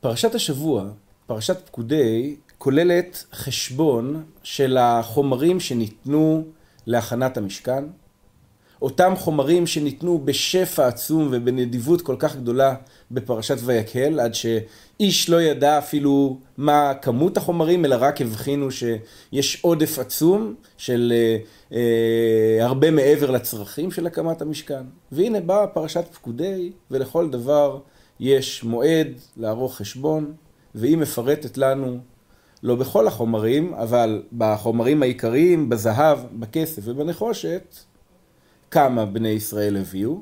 פרשת השבוע, פרשת פקודי, כוללת חשבון של החומרים שניתנו להכנת המשכן, אותם חומרים שניתנו בשפע עצום ובנדיבות כל כך גדולה בפרשת ויקהל, עד שאיש לא ידע אפילו מה כמות החומרים, אלא רק הבחינו שיש עודף עצום של אה, אה, הרבה מעבר לצרכים של הקמת המשכן. והנה באה פרשת פקודי, ולכל דבר יש מועד לערוך חשבון, והיא מפרטת לנו, לא בכל החומרים, אבל בחומרים העיקריים, בזהב, בכסף ובנחושת, כמה בני ישראל הביאו,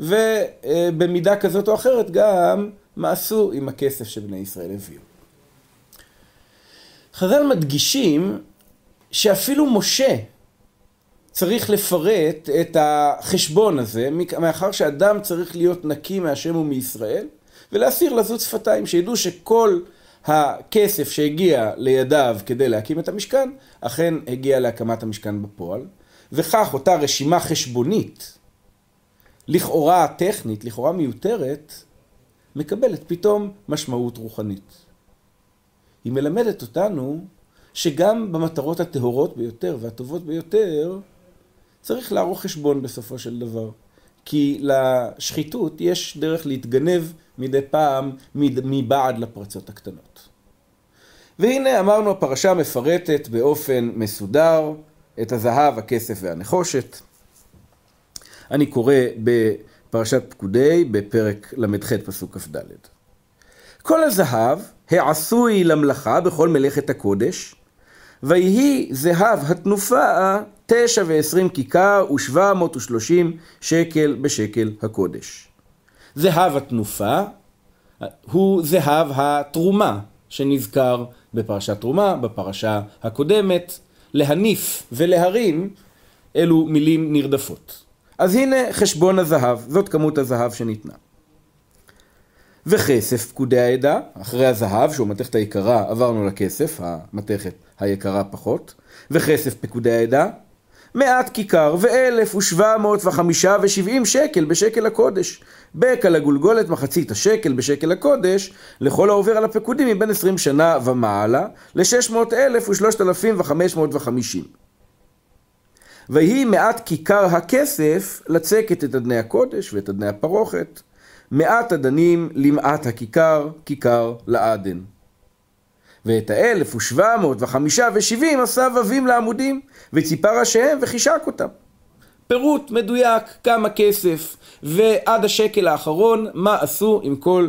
ובמידה כזאת או אחרת גם מה עשו עם הכסף שבני ישראל הביאו. חז"ל מדגישים שאפילו משה צריך לפרט את החשבון הזה, מאחר שאדם צריך להיות נקי מהשם ומישראל, ולהסיר לזות שפתיים, שידעו שכל הכסף שהגיע לידיו כדי להקים את המשכן, אכן הגיע להקמת המשכן בפועל, וכך אותה רשימה חשבונית, לכאורה טכנית, לכאורה מיותרת, מקבלת פתאום משמעות רוחנית. היא מלמדת אותנו שגם במטרות הטהורות ביותר והטובות ביותר, צריך לערוך חשבון בסופו של דבר. כי לשחיתות יש דרך להתגנב מדי פעם מבעד לפרצות הקטנות. והנה אמרנו הפרשה מפרטת באופן מסודר את הזהב, הכסף והנחושת. אני קורא בפרשת פקודי בפרק ל"ח פסוק כ"ד. כל הזהב העשוי למלאכה בכל מלאכת הקודש, ויהי זהב התנופה תשע ועשרים כיכר ושבע מאות ושלושים שקל בשקל הקודש. זהב התנופה הוא זהב התרומה שנזכר בפרשת תרומה, בפרשה הקודמת. להניף ולהרים אלו מילים נרדפות. אז הנה חשבון הזהב, זאת כמות הזהב שניתנה. וכסף פקודי העדה, אחרי הזהב, שהוא המתכת היקרה, עברנו לכסף, המתכת היקרה פחות, וכסף פקודי העדה, מעט כיכר ואלף ושבע מאות וחמישה ושבעים שקל בשקל הקודש. בקע לגולגולת מחצית השקל בשקל הקודש, לכל העובר על הפקודים מבין עשרים שנה ומעלה, לשש מאות אלף ושלושת אלפים וחמש מאות וחמישים. ויהי מעט כיכר הכסף לצקת את אדני הקודש ואת אדני הפרוכת, מעט אדנים למעט הכיכר, כיכר לעדן. ואת האלף ושבע מאות וחמישה ושבעים עשה ווים לעמודים, וציפה ראשיהם וחישק אותם. פירוט מדויק כמה כסף, ועד השקל האחרון מה עשו עם כל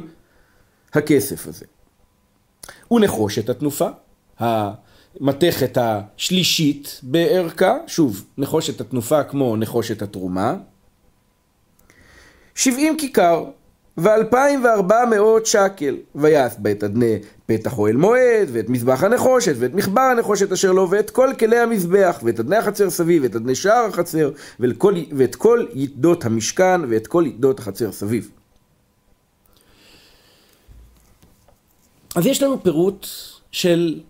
הכסף הזה. ונחושת התנופה, המתכת השלישית בערכה, שוב, נחושת התנופה כמו נחושת התרומה, 70 כיכר, ואלפיים וארבע מאות שקל. ויעש בה את אדני פתח אוהל מועד, ואת מזבח הנחושת, ואת מחבר הנחושת אשר לו, ואת כל כלי המזבח, ואת אדני החצר סביב, ואת אדני שער החצר, ולכל, ואת כל ידות המשכן, ואת כל ידות החצר סביב. אז יש לנו פירוט של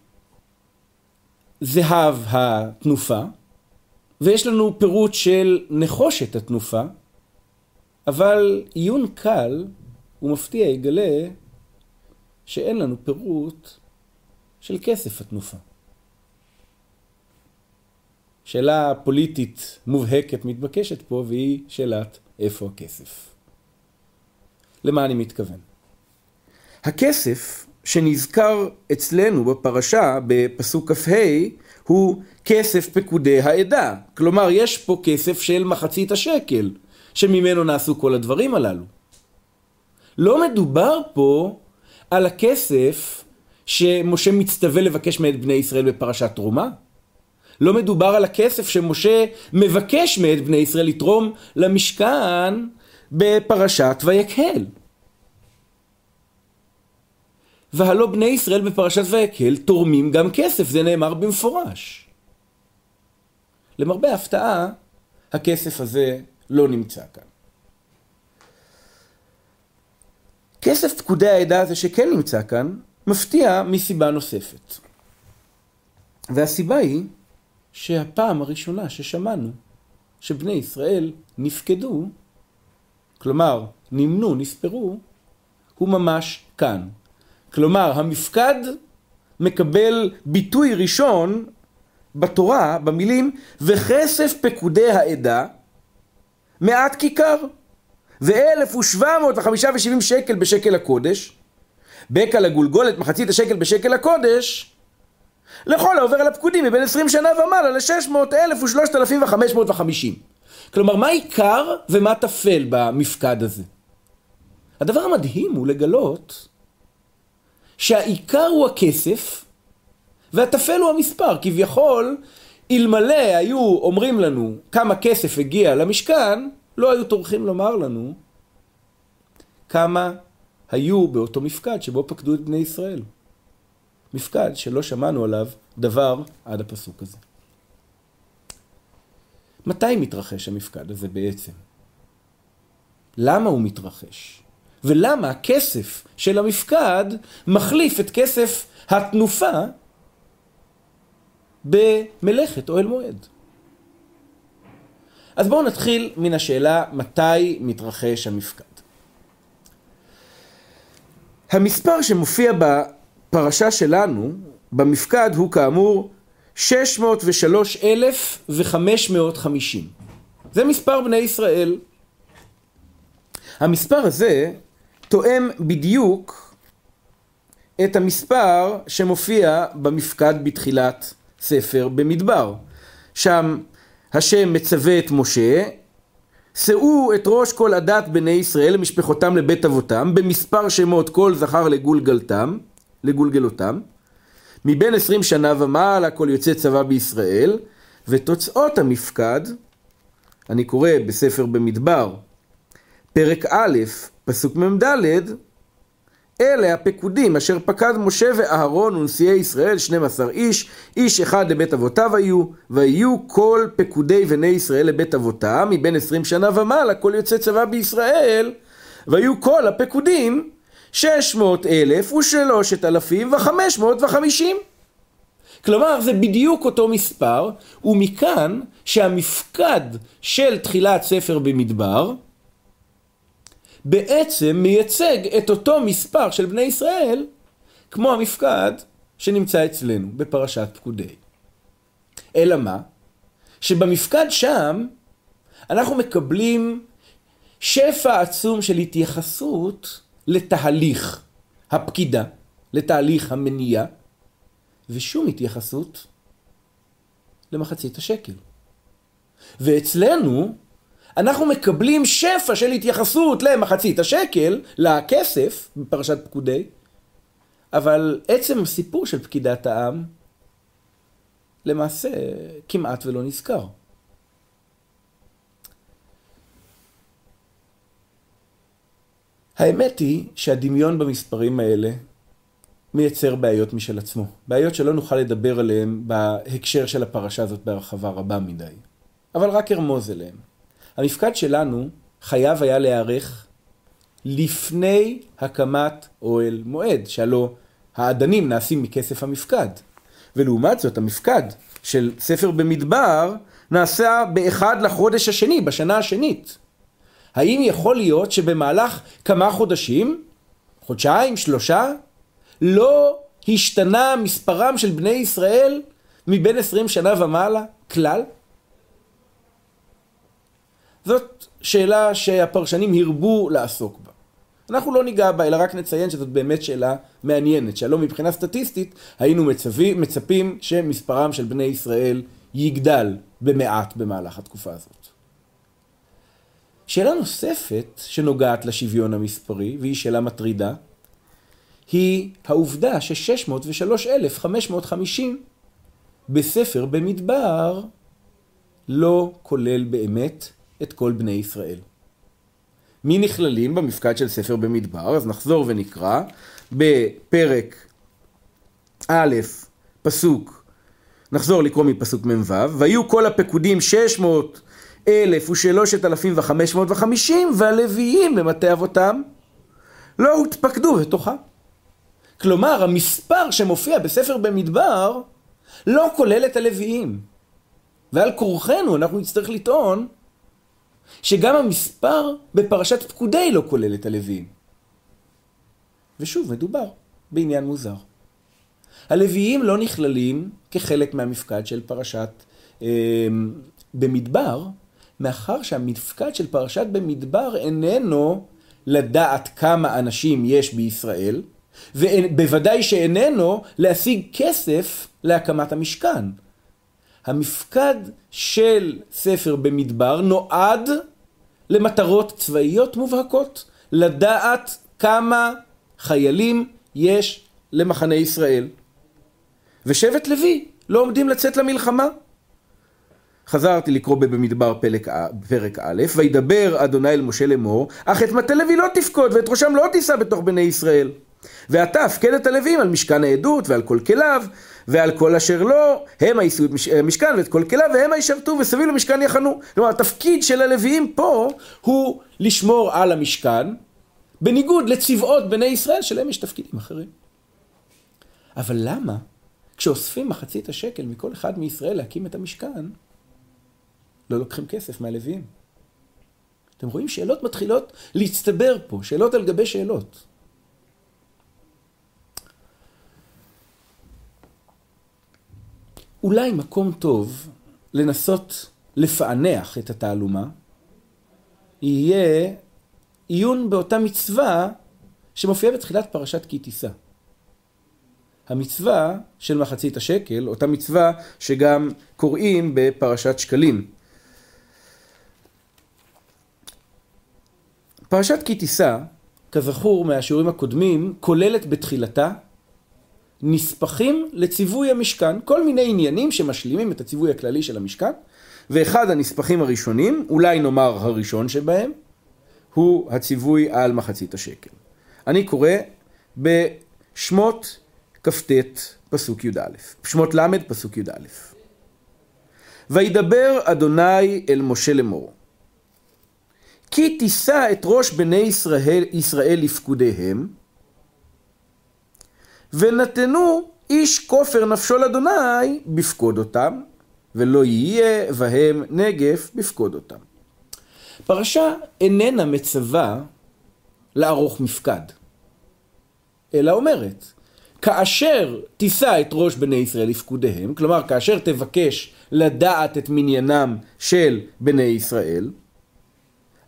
זהב התנופה, ויש לנו פירוט של נחושת התנופה, אבל עיון קל ומפתיע יגלה שאין לנו פירוט של כסף התנופה. שאלה פוליטית מובהקת מתבקשת פה והיא שאלת איפה הכסף. למה אני מתכוון? הכסף שנזכר אצלנו בפרשה בפסוק כ"ה הוא כסף פקודי העדה. כלומר, יש פה כסף של מחצית השקל. שממנו נעשו כל הדברים הללו. לא מדובר פה על הכסף שמשה מצטווה לבקש מאת בני ישראל בפרשת תרומה. לא מדובר על הכסף שמשה מבקש מאת בני ישראל לתרום למשכן בפרשת ויקהל. והלא בני ישראל בפרשת ויקהל תורמים גם כסף, זה נאמר במפורש. למרבה ההפתעה, הכסף הזה לא נמצא כאן. כסף פקודי העדה הזה שכן נמצא כאן, מפתיע מסיבה נוספת. והסיבה היא שהפעם הראשונה ששמענו שבני ישראל נפקדו, כלומר נמנו, נספרו, הוא ממש כאן, כלומר, המפקד מקבל ביטוי ראשון בתורה, במילים, וכסף פקודי העדה, מעט כיכר, ואלף ושבע מאות וחמישה ושבעים שקל בשקל הקודש, בקע לגולגולת מחצית השקל בשקל הקודש, לכל העובר על הפקודים מבין עשרים שנה ומעלה לשש מאות אלף ושלושת אלפים וחמש מאות וחמישים. כלומר, מה עיקר ומה טפל במפקד הזה? הדבר המדהים הוא לגלות שהעיקר הוא הכסף והטפל הוא המספר. כביכול, אלמלא היו אומרים לנו כמה כסף הגיע למשכן, לא היו טורחים לומר לנו כמה היו באותו מפקד שבו פקדו את בני ישראל. מפקד שלא שמענו עליו דבר עד הפסוק הזה. מתי מתרחש המפקד הזה בעצם? למה הוא מתרחש? ולמה הכסף של המפקד מחליף את כסף התנופה במלאכת אוהל מועד? אז בואו נתחיל מן השאלה מתי מתרחש המפקד. המספר שמופיע בפרשה שלנו, במפקד, הוא כאמור 603,550. זה מספר בני ישראל. המספר הזה תואם בדיוק את המספר שמופיע במפקד בתחילת ספר במדבר. שם השם מצווה את משה, שאו את ראש כל עדת בני ישראל למשפחותם לבית אבותם, במספר שמות כל זכר לגולגלתם, לגולגלותם, מבין עשרים שנה ומעלה כל יוצא צבא בישראל, ותוצאות המפקד, אני קורא בספר במדבר, פרק א', פסוק מ"ד, אלה הפקודים אשר פקד משה ואהרון ונשיאי ישראל, 12 איש, איש אחד לבית אבותיו היו, ויהיו כל פקודי בני ישראל לבית אבותם, מבין 20 שנה ומעלה, כל יוצא צבא בישראל, והיו כל הפקודים 600 אלף ושלושת אלפים וחמש מאות וחמישים. כלומר, זה בדיוק אותו מספר, ומכאן שהמפקד של תחילת ספר במדבר, בעצם מייצג את אותו מספר של בני ישראל, כמו המפקד שנמצא אצלנו בפרשת פקודי. אלא מה? שבמפקד שם אנחנו מקבלים שפע עצום של התייחסות לתהליך הפקידה, לתהליך המניעה, ושום התייחסות למחצית השקל. ואצלנו אנחנו מקבלים שפע של התייחסות למחצית השקל, לכסף, בפרשת פקודי, אבל עצם הסיפור של פקידת העם, למעשה כמעט ולא נזכר. האמת היא שהדמיון במספרים האלה מייצר בעיות משל עצמו. בעיות שלא נוכל לדבר עליהן בהקשר של הפרשה הזאת בהרחבה רבה מדי. אבל רק ארמוז אליהן. המפקד שלנו חייב היה להיערך לפני הקמת אוהל מועד, שהלא האדנים נעשים מכסף המפקד. ולעומת זאת, המפקד של ספר במדבר נעשה באחד לחודש השני, בשנה השנית. האם יכול להיות שבמהלך כמה חודשים, חודשיים, שלושה, לא השתנה מספרם של בני ישראל מבין עשרים שנה ומעלה כלל? זאת שאלה שהפרשנים הרבו לעסוק בה. אנחנו לא ניגע בה, אלא רק נציין שזאת באמת שאלה מעניינת, שהלא מבחינה סטטיסטית היינו מצווים, מצפים שמספרם של בני ישראל יגדל במעט במהלך התקופה הזאת. שאלה נוספת שנוגעת לשוויון המספרי, והיא שאלה מטרידה, היא העובדה ש-603,550 בספר במדבר לא כולל באמת את כל בני ישראל. מי נכללים במפקד של ספר במדבר? אז נחזור ונקרא בפרק א', פסוק, נחזור לקרוא מפסוק מ"ו, והיו כל הפקודים 600 אלף ושלושת אלפים וחמש מאות וחמישים, והלוויים במטה אבותם לא הותפקדו בתוכה. כלומר, המספר שמופיע בספר במדבר לא כולל את הלוויים. ועל כורחנו אנחנו נצטרך לטעון שגם המספר בפרשת פקודי לא כולל את הלוויים. ושוב, מדובר בעניין מוזר. הלוויים לא נכללים כחלק מהמפקד של פרשת אה, במדבר, מאחר שהמפקד של פרשת במדבר איננו לדעת כמה אנשים יש בישראל, ובוודאי שאיננו להשיג כסף להקמת המשכן. המפקד של ספר במדבר נועד למטרות צבאיות מובהקות, לדעת כמה חיילים יש למחנה ישראל. ושבט לוי לא עומדים לצאת למלחמה. חזרתי לקרוא במדבר פרק, פרק א', וידבר אדוני אל משה לאמור, אך את מטה לוי לא תפקוד ואת ראשם לא תישא בתוך בני ישראל. ואתה הפקד את הלווים על משכן העדות ועל כל כליו ועל כל אשר לא, הם יישאו את המשכן ואת כל כליו והם ישרתו וסביב למשכן יחנו. כלומר התפקיד של הלוויים פה הוא לשמור על המשכן בניגוד לצבאות בני ישראל שלהם יש תפקידים אחרים. אבל למה כשאוספים מחצית השקל מכל אחד מישראל להקים את המשכן לא לוקחים כסף מהלוויים? אתם רואים שאלות מתחילות להצטבר פה, שאלות על גבי שאלות. אולי מקום טוב לנסות לפענח את התעלומה יהיה עיון באותה מצווה שמופיעה בתחילת פרשת כי תישא. המצווה של מחצית השקל, אותה מצווה שגם קוראים בפרשת שקלים. פרשת כי תישא, כזכור מהשיעורים הקודמים, כוללת בתחילתה נספחים לציווי המשכן, כל מיני עניינים שמשלימים את הציווי הכללי של המשכן, ואחד הנספחים הראשונים, אולי נאמר הראשון שבהם, הוא הציווי על מחצית השקל. אני קורא בשמות כ"ט פסוק י"א, שמות ל' פסוק י"א. וידבר אדוני אל משה לאמור, כי תישא את ראש בני ישראל, ישראל לפקודיהם, ונתנו איש כופר נפשו לאדוני בפקוד אותם, ולא יהיה בהם נגף בפקוד אותם. פרשה איננה מצווה לערוך מפקד, אלא אומרת, כאשר תישא את ראש בני ישראל לפקודיהם, כלומר כאשר תבקש לדעת את מניינם של בני ישראל,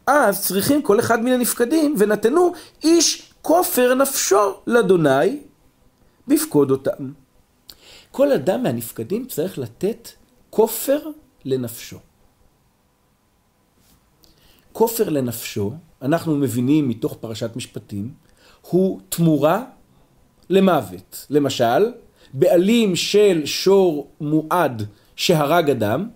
אז צריכים כל אחד מן הנפקדים ונתנו איש כופר נפשו לאדוני בפקוד אותם. כל אדם מהנפקדים צריך לתת כופר לנפשו. כופר לנפשו, אנחנו מבינים מתוך פרשת משפטים, הוא תמורה למוות. למשל, בעלים של שור מועד שהרג אדם,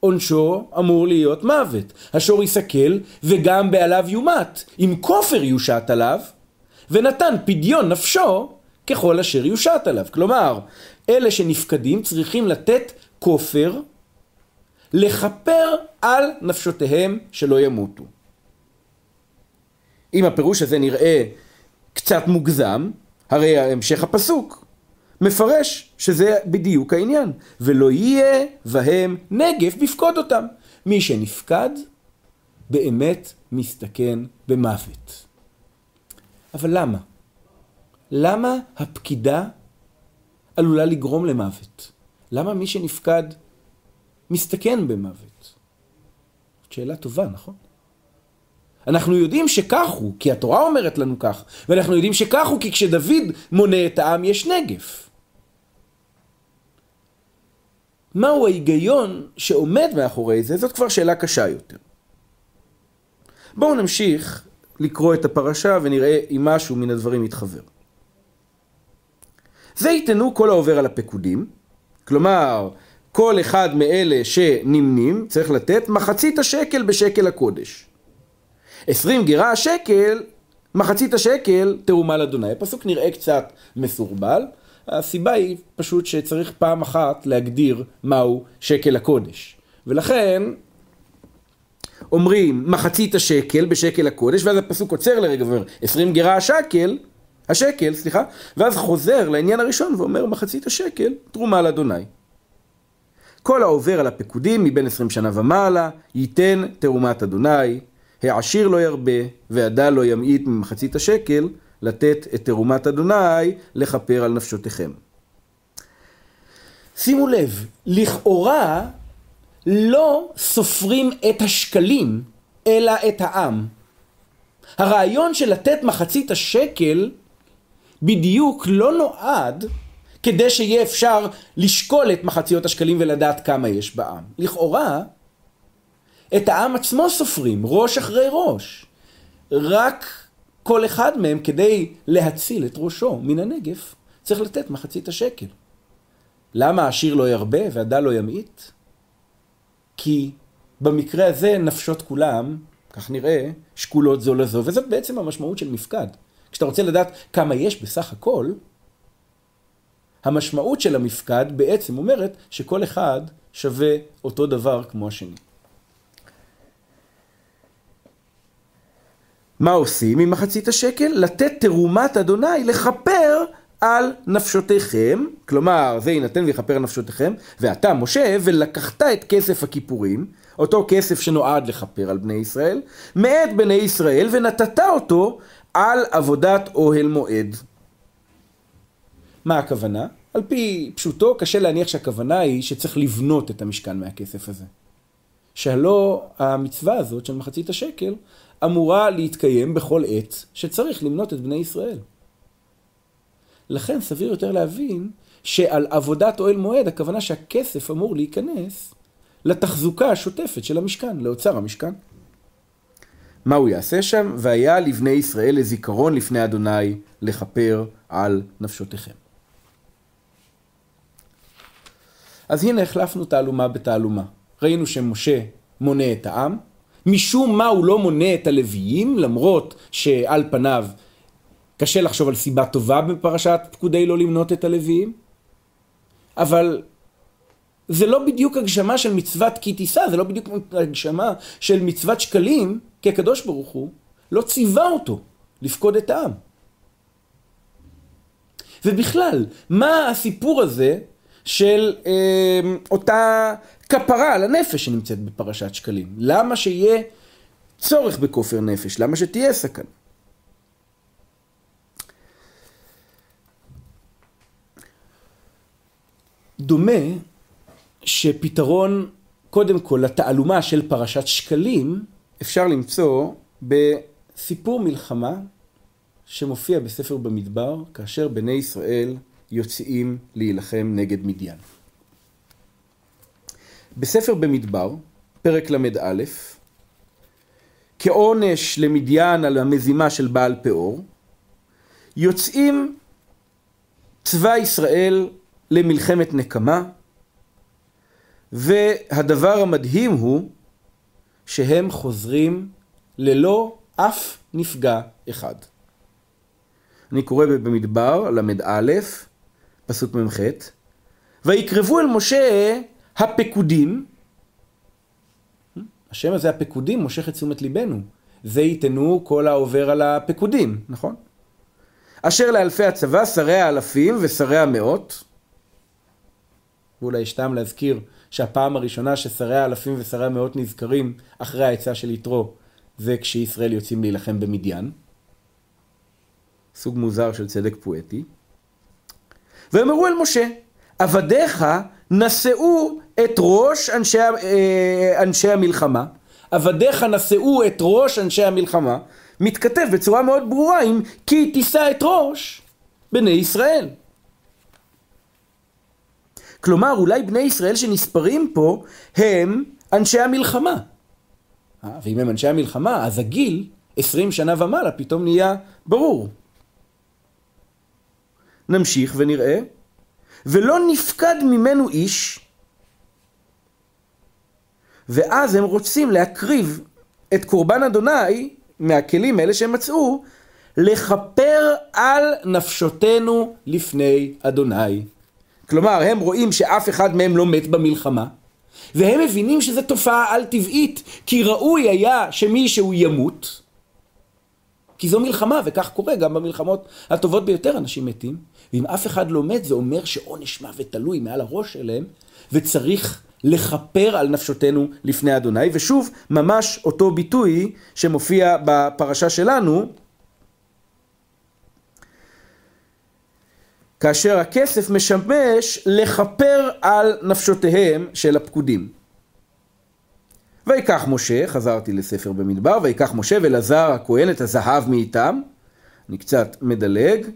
עונשו אמור להיות מוות. השור יסכל וגם בעליו יומת. אם כופר יושת עליו, ונתן פדיון נפשו ככל אשר יושת עליו. כלומר, אלה שנפקדים צריכים לתת כופר לכפר על נפשותיהם שלא ימותו. אם הפירוש הזה נראה קצת מוגזם, הרי המשך הפסוק מפרש שזה בדיוק העניין. ולא יהיה בהם נגף בפקוד אותם. מי שנפקד באמת מסתכן במוות. אבל למה? למה הפקידה עלולה לגרום למוות? למה מי שנפקד מסתכן במוות? זאת שאלה טובה, נכון? אנחנו יודעים שכך הוא, כי התורה אומרת לנו כך, ואנחנו יודעים שכך הוא, כי כשדוד מונה את העם יש נגף. מהו ההיגיון שעומד מאחורי זה? זאת כבר שאלה קשה יותר. בואו נמשיך לקרוא את הפרשה ונראה אם משהו מן הדברים יתחבר. זה יתנו כל העובר על הפקודים, כלומר, כל אחד מאלה שנמנים צריך לתת מחצית השקל בשקל הקודש. עשרים גירה השקל, מחצית השקל תרומה לאדוני. הפסוק נראה קצת מסורבל, הסיבה היא פשוט שצריך פעם אחת להגדיר מהו שקל הקודש. ולכן אומרים מחצית השקל בשקל הקודש, ואז הפסוק עוצר לרגע ואומר עשרים גירה השקל, השקל, סליחה, ואז חוזר לעניין הראשון ואומר מחצית השקל, תרומה לאדוני. כל העובר על הפקודים מבין עשרים שנה ומעלה, ייתן תרומת אדוני, העשיר לא ירבה, והדל לא ימעיט ממחצית השקל, לתת את תרומת אדוני לכפר על נפשותיכם. שימו לב, לכאורה לא סופרים את השקלים, אלא את העם. הרעיון של לתת מחצית השקל בדיוק לא נועד כדי שיהיה אפשר לשקול את מחציות השקלים ולדעת כמה יש בעם. לכאורה, את העם עצמו סופרים, ראש אחרי ראש. רק כל אחד מהם, כדי להציל את ראשו מן הנגף, צריך לתת מחצית השקל. למה העשיר לא ירבה והדל לא ימעיט? כי במקרה הזה נפשות כולם, כך נראה, שקולות זו לזו, וזאת בעצם המשמעות של מפקד. כשאתה רוצה לדעת כמה יש בסך הכל, המשמעות של המפקד בעצם אומרת שכל אחד שווה אותו דבר כמו השני. מה עושים עם מחצית השקל? לתת תרומת אדוני לכפר על נפשותיכם, כלומר זה יינתן ויכפר על נפשותיכם, ואתה משה ולקחת את כסף הכיפורים, אותו כסף שנועד לכפר על בני ישראל, מאת בני ישראל ונתת אותו על עבודת אוהל מועד. מה הכוונה? על פי פשוטו קשה להניח שהכוונה היא שצריך לבנות את המשכן מהכסף הזה. שהלא המצווה הזאת של מחצית השקל אמורה להתקיים בכל עת שצריך למנות את בני ישראל. לכן סביר יותר להבין שעל עבודת אוהל מועד הכוונה שהכסף אמור להיכנס לתחזוקה השוטפת של המשכן, לאוצר המשכן. מה הוא יעשה שם? והיה לבני ישראל לזיכרון לפני אדוני לכפר על נפשותיכם. אז הנה החלפנו תעלומה בתעלומה. ראינו שמשה מונה את העם, משום מה הוא לא מונה את הלוויים, למרות שעל פניו קשה לחשוב על סיבה טובה בפרשת פקודי לא למנות את הלוויים, אבל זה לא בדיוק הגשמה של מצוות כי תישא, זה לא בדיוק הגשמה של מצוות שקלים, כי הקדוש ברוך הוא לא ציווה אותו לפקוד את העם. ובכלל, מה הסיפור הזה של אה, אותה כפרה על הנפש שנמצאת בפרשת שקלים? למה שיהיה צורך בכופר נפש? למה שתהיה סכנה? דומה שפתרון, קודם כל, לתעלומה של פרשת שקלים, אפשר למצוא בסיפור מלחמה שמופיע בספר במדבר, כאשר בני ישראל יוצאים להילחם נגד מדיין. בספר במדבר, פרק ל"א, כעונש למדיין על המזימה של בעל פאור, יוצאים צבא ישראל למלחמת נקמה, והדבר המדהים הוא שהם חוזרים ללא אף נפגע אחד. אני קורא במדבר, ל"א, פסוק מ"ח, ויקרבו אל משה הפקודים, השם הזה הפקודים מושך את תשומת ליבנו, זה ייתנו כל העובר על הפקודים, נכון? אשר לאלפי הצבא, שרי האלפים ושרי המאות, ואולי יש טעם להזכיר שהפעם הראשונה ששרי האלפים ושרי המאות נזכרים אחרי העצה של יתרו זה כשישראל יוצאים להילחם במדיין. סוג מוזר של צדק פואטי. והם אמרו אל משה, עבדיך נשאו את ראש אנשי, אה, אנשי המלחמה, עבדיך נשאו את ראש אנשי המלחמה, מתכתב בצורה מאוד ברורה עם כי תישא את ראש בני ישראל. כלומר, אולי בני ישראל שנספרים פה הם אנשי המלחמה. אה, ואם הם אנשי המלחמה, אז הגיל, עשרים שנה ומעלה, פתאום נהיה ברור. נמשיך ונראה. ולא נפקד ממנו איש, ואז הם רוצים להקריב את קורבן אדוני מהכלים האלה שהם מצאו, לכפר על נפשותנו לפני אדוני. כלומר, הם רואים שאף אחד מהם לא מת במלחמה, והם מבינים שזו תופעה על-טבעית, כי ראוי היה שמישהו ימות, כי זו מלחמה, וכך קורה גם במלחמות הטובות ביותר, אנשים מתים, ואם אף אחד לא מת, זה אומר שעונש מוות תלוי מעל הראש שלהם, וצריך לכפר על נפשותנו לפני אדוני, ושוב, ממש אותו ביטוי שמופיע בפרשה שלנו, כאשר הכסף משמש לכפר על נפשותיהם של הפקודים. ויקח משה, חזרתי לספר במדבר, ויקח משה ואלעזר הכהן את הזהב מאיתם, אני קצת מדלג,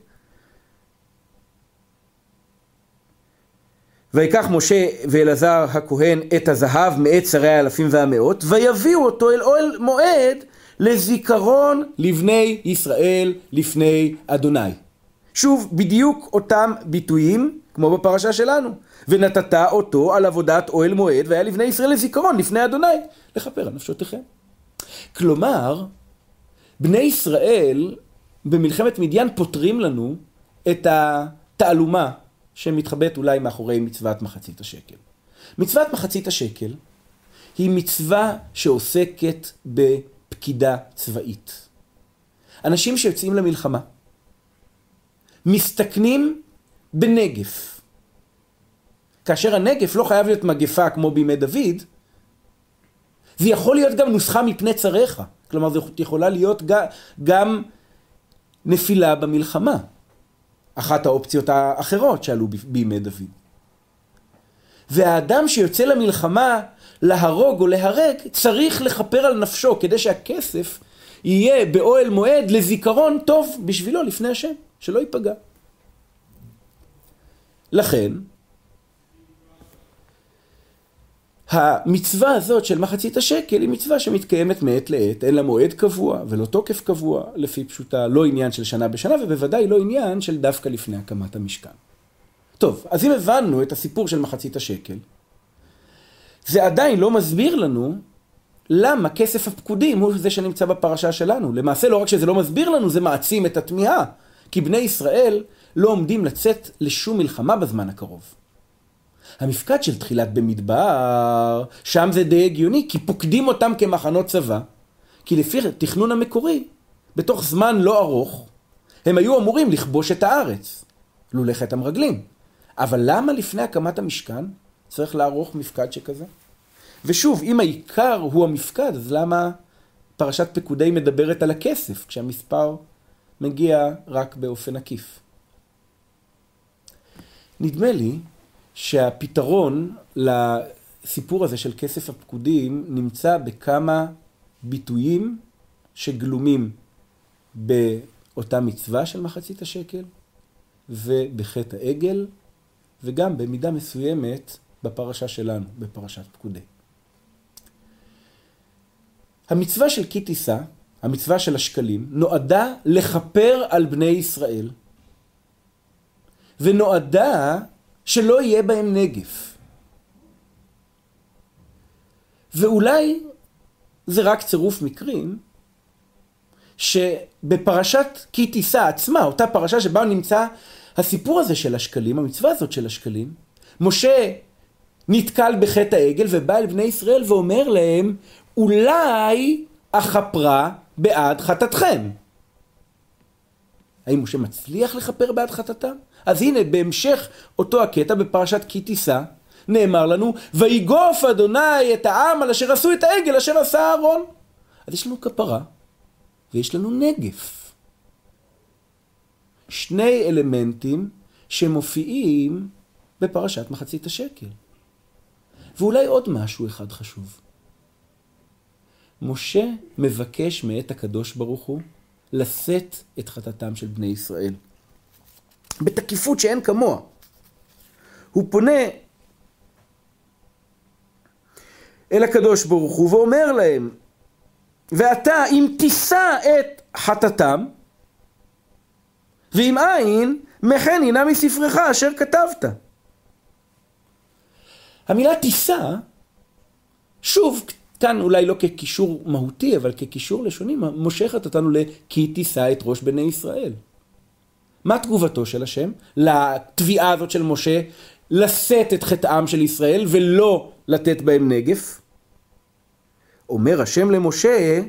ויקח משה ואלעזר הכהן את הזהב מאת שרי האלפים והמאות, ויביאו אותו אל אוהל מועד לזיכרון לבני ישראל לפני אדוני. שוב, בדיוק אותם ביטויים כמו בפרשה שלנו. ונתת אותו על עבודת אוהל מועד, והיה לבני ישראל לזיכרון לפני אדוני, לכפר על נפשותיכם. כלומר, בני ישראל במלחמת מדיין פותרים לנו את התעלומה שמתחבאת אולי מאחורי מצוות מחצית השקל. מצוות מחצית השקל היא מצווה שעוסקת בפקידה צבאית. אנשים שיוצאים למלחמה מסתכנים בנגף. כאשר הנגף לא חייב להיות מגפה כמו בימי דוד, זה יכול להיות גם נוסחה מפני צריך. כלומר, זו יכולה להיות גם נפילה במלחמה. אחת האופציות האחרות שעלו בימי דוד. והאדם שיוצא למלחמה להרוג או להרג, צריך לכפר על נפשו כדי שהכסף יהיה באוהל מועד לזיכרון טוב בשבילו לפני השם, שלא ייפגע. לכן, המצווה הזאת של מחצית השקל היא מצווה שמתקיימת מעת לעת, אין לה מועד קבוע ולא תוקף קבוע, לפי פשוטה לא עניין של שנה בשנה ובוודאי לא עניין של דווקא לפני הקמת המשכן. טוב, אז אם הבנו את הסיפור של מחצית השקל, זה עדיין לא מסביר לנו למה כסף הפקודים הוא זה שנמצא בפרשה שלנו. למעשה לא רק שזה לא מסביר לנו, זה מעצים את התמיהה. כי בני ישראל לא עומדים לצאת לשום מלחמה בזמן הקרוב. המפקד של תחילת במדבר, שם זה די הגיוני, כי פוקדים אותם כמחנות צבא. כי לפי התכנון המקורי, בתוך זמן לא ארוך, הם היו אמורים לכבוש את הארץ, לולא חטא המרגלים. אבל למה לפני הקמת המשכן צריך לערוך מפקד שכזה? ושוב, אם העיקר הוא המפקד, אז למה פרשת פקודי מדברת על הכסף, כשהמספר מגיע רק באופן עקיף? נדמה לי שהפתרון לסיפור הזה של כסף הפקודים נמצא בכמה ביטויים שגלומים באותה מצווה של מחצית השקל ובחטא העגל וגם במידה מסוימת בפרשה שלנו, בפרשת פקודי. המצווה של כי תישא, המצווה של השקלים, נועדה לכפר על בני ישראל ונועדה שלא יהיה בהם נגף. ואולי זה רק צירוף מקרים שבפרשת כי תישא עצמה, אותה פרשה שבה נמצא הסיפור הזה של השקלים, המצווה הזאת של השקלים, משה נתקל בחטא העגל ובא אל בני ישראל ואומר להם, אולי אכפרה בעד חטאתכם. האם משה מצליח לכפר בעד חטאתם? אז הנה, בהמשך אותו הקטע בפרשת כי תישא, נאמר לנו, ויגוף אדוני את העם על אשר עשו את העגל אשר עשה אהרון. אז יש לנו כפרה ויש לנו נגף. שני אלמנטים שמופיעים בפרשת מחצית השקל. ואולי עוד משהו אחד חשוב. משה מבקש מאת הקדוש ברוך הוא לשאת את חטאתם של בני ישראל. בתקיפות שאין כמוה. הוא פונה אל הקדוש ברוך הוא ואומר להם, ואתה אם תישא את חטאתם, ואם אין, מחן הנה מספרך אשר כתבת. המילה תישא, שוב, כאן אולי לא כקישור מהותי, אבל כקישור לשוני, מושכת אותנו ל"כי תישא את ראש בני ישראל". מה תגובתו של השם לתביעה הזאת של משה לשאת את חטאם של ישראל ולא לתת בהם נגף? אומר השם למשה,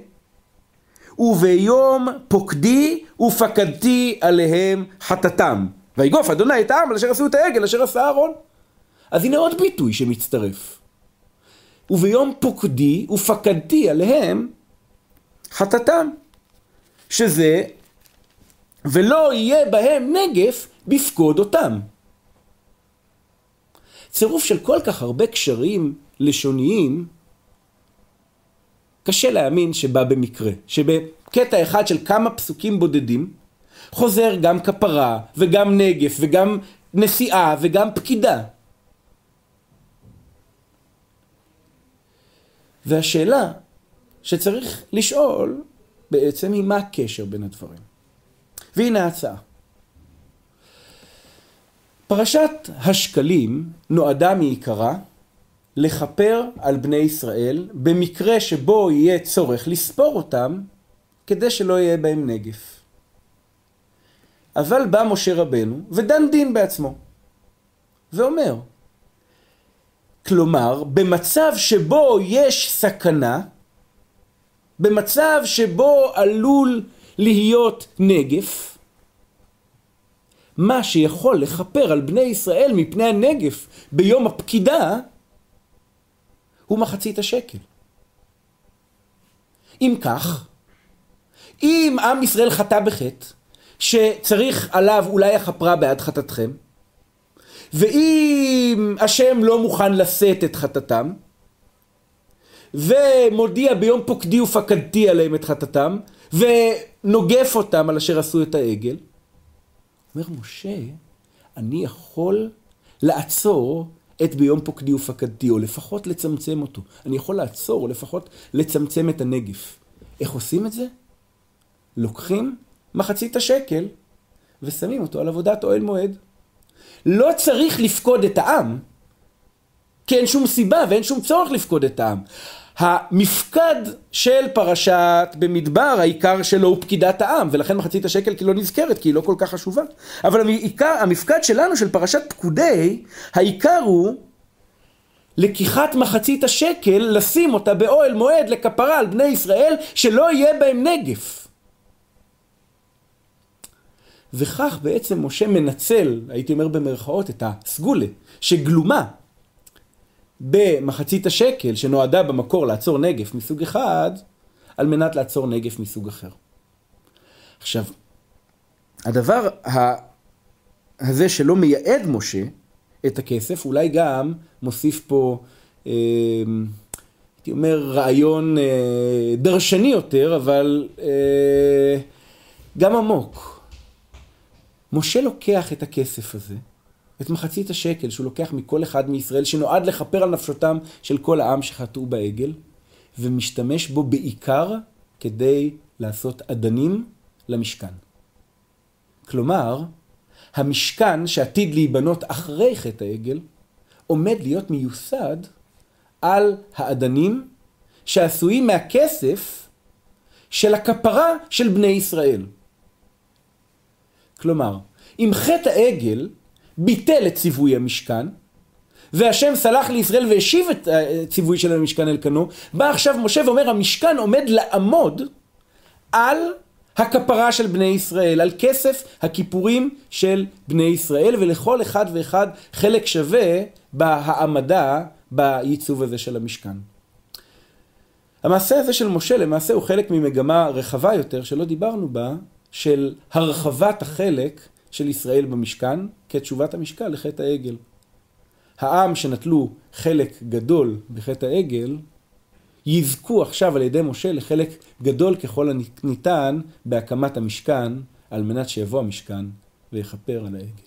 וביום פוקדי ופקדתי עליהם חטאתם. ויגוף אדוני את העם על אשר עשו את העגל אשר עשה אהרון. אז הנה עוד ביטוי שמצטרף. וביום פוקדי ופקדתי עליהם חטאתם. שזה ולא יהיה בהם נגף בפקוד אותם. צירוף של כל כך הרבה קשרים לשוניים, קשה להאמין שבא במקרה, שבקטע אחד של כמה פסוקים בודדים, חוזר גם כפרה וגם נגף וגם נשיאה וגם פקידה. והשאלה שצריך לשאול בעצם היא מה הקשר בין הדברים. והנה ההצעה. פרשת השקלים נועדה מעיקרה לכפר על בני ישראל במקרה שבו יהיה צורך לספור אותם כדי שלא יהיה בהם נגף. אבל בא משה רבנו ודן דין בעצמו ואומר כלומר במצב שבו יש סכנה במצב שבו עלול להיות נגף מה שיכול לכפר על בני ישראל מפני הנגף ביום הפקידה הוא מחצית השקל. אם כך, אם עם ישראל חטא בחטא, שצריך עליו אולי הכפרה בעד חטאתכם, ואם השם לא מוכן לשאת את חטאתם, ומודיע ביום פוקדי ופקדתי עליהם את חטאתם, ונוגף אותם על אשר עשו את העגל, אומר משה, אני יכול לעצור את ביום פוקדי ופקדתי, או לפחות לצמצם אותו. אני יכול לעצור, או לפחות לצמצם את הנגף. איך עושים את זה? לוקחים מחצית השקל ושמים אותו על עבודת אוהל מועד. לא צריך לפקוד את העם, כי אין שום סיבה ואין שום צורך לפקוד את העם. המפקד של פרשת במדבר, העיקר שלו הוא פקידת העם, ולכן מחצית השקל כי לא נזכרת, כי היא לא כל כך חשובה. אבל העיקר, המפקד שלנו של פרשת פקודי, העיקר הוא לקיחת מחצית השקל, לשים אותה באוהל מועד לכפרה על בני ישראל, שלא יהיה בהם נגף. וכך בעצם משה מנצל, הייתי אומר במרכאות, את הסגולה שגלומה במחצית השקל שנועדה במקור לעצור נגף מסוג אחד, על מנת לעצור נגף מסוג אחר. עכשיו, הדבר הזה שלא מייעד משה את הכסף, אולי גם מוסיף פה, אה, אומר, רעיון אה, דרשני יותר, אבל אה, גם עמוק. משה לוקח את הכסף הזה, את מחצית השקל שהוא לוקח מכל אחד מישראל, שנועד לכפר על נפשותם של כל העם שחטאו בעגל, ומשתמש בו בעיקר כדי לעשות אדנים למשכן. כלומר, המשכן שעתיד להיבנות אחרי חטא העגל, עומד להיות מיוסד על האדנים שעשויים מהכסף של הכפרה של בני ישראל. כלומר, אם חטא העגל ביטל את ציווי המשכן, והשם סלח לישראל והשיב את הציווי של המשכן אל כנו, בא עכשיו משה ואומר המשכן עומד לעמוד על הכפרה של בני ישראל, על כסף הכיפורים של בני ישראל, ולכל אחד ואחד חלק שווה בהעמדה בעיצוב הזה של המשכן. המעשה הזה של משה למעשה הוא חלק ממגמה רחבה יותר שלא דיברנו בה, של הרחבת החלק של ישראל במשכן כתשובת המשקל לחטא העגל. העם שנטלו חלק גדול בחטא העגל, יזכו עכשיו על ידי משה לחלק גדול ככל הניתן בהקמת המשכן, על מנת שיבוא המשכן ויכפר על העגל.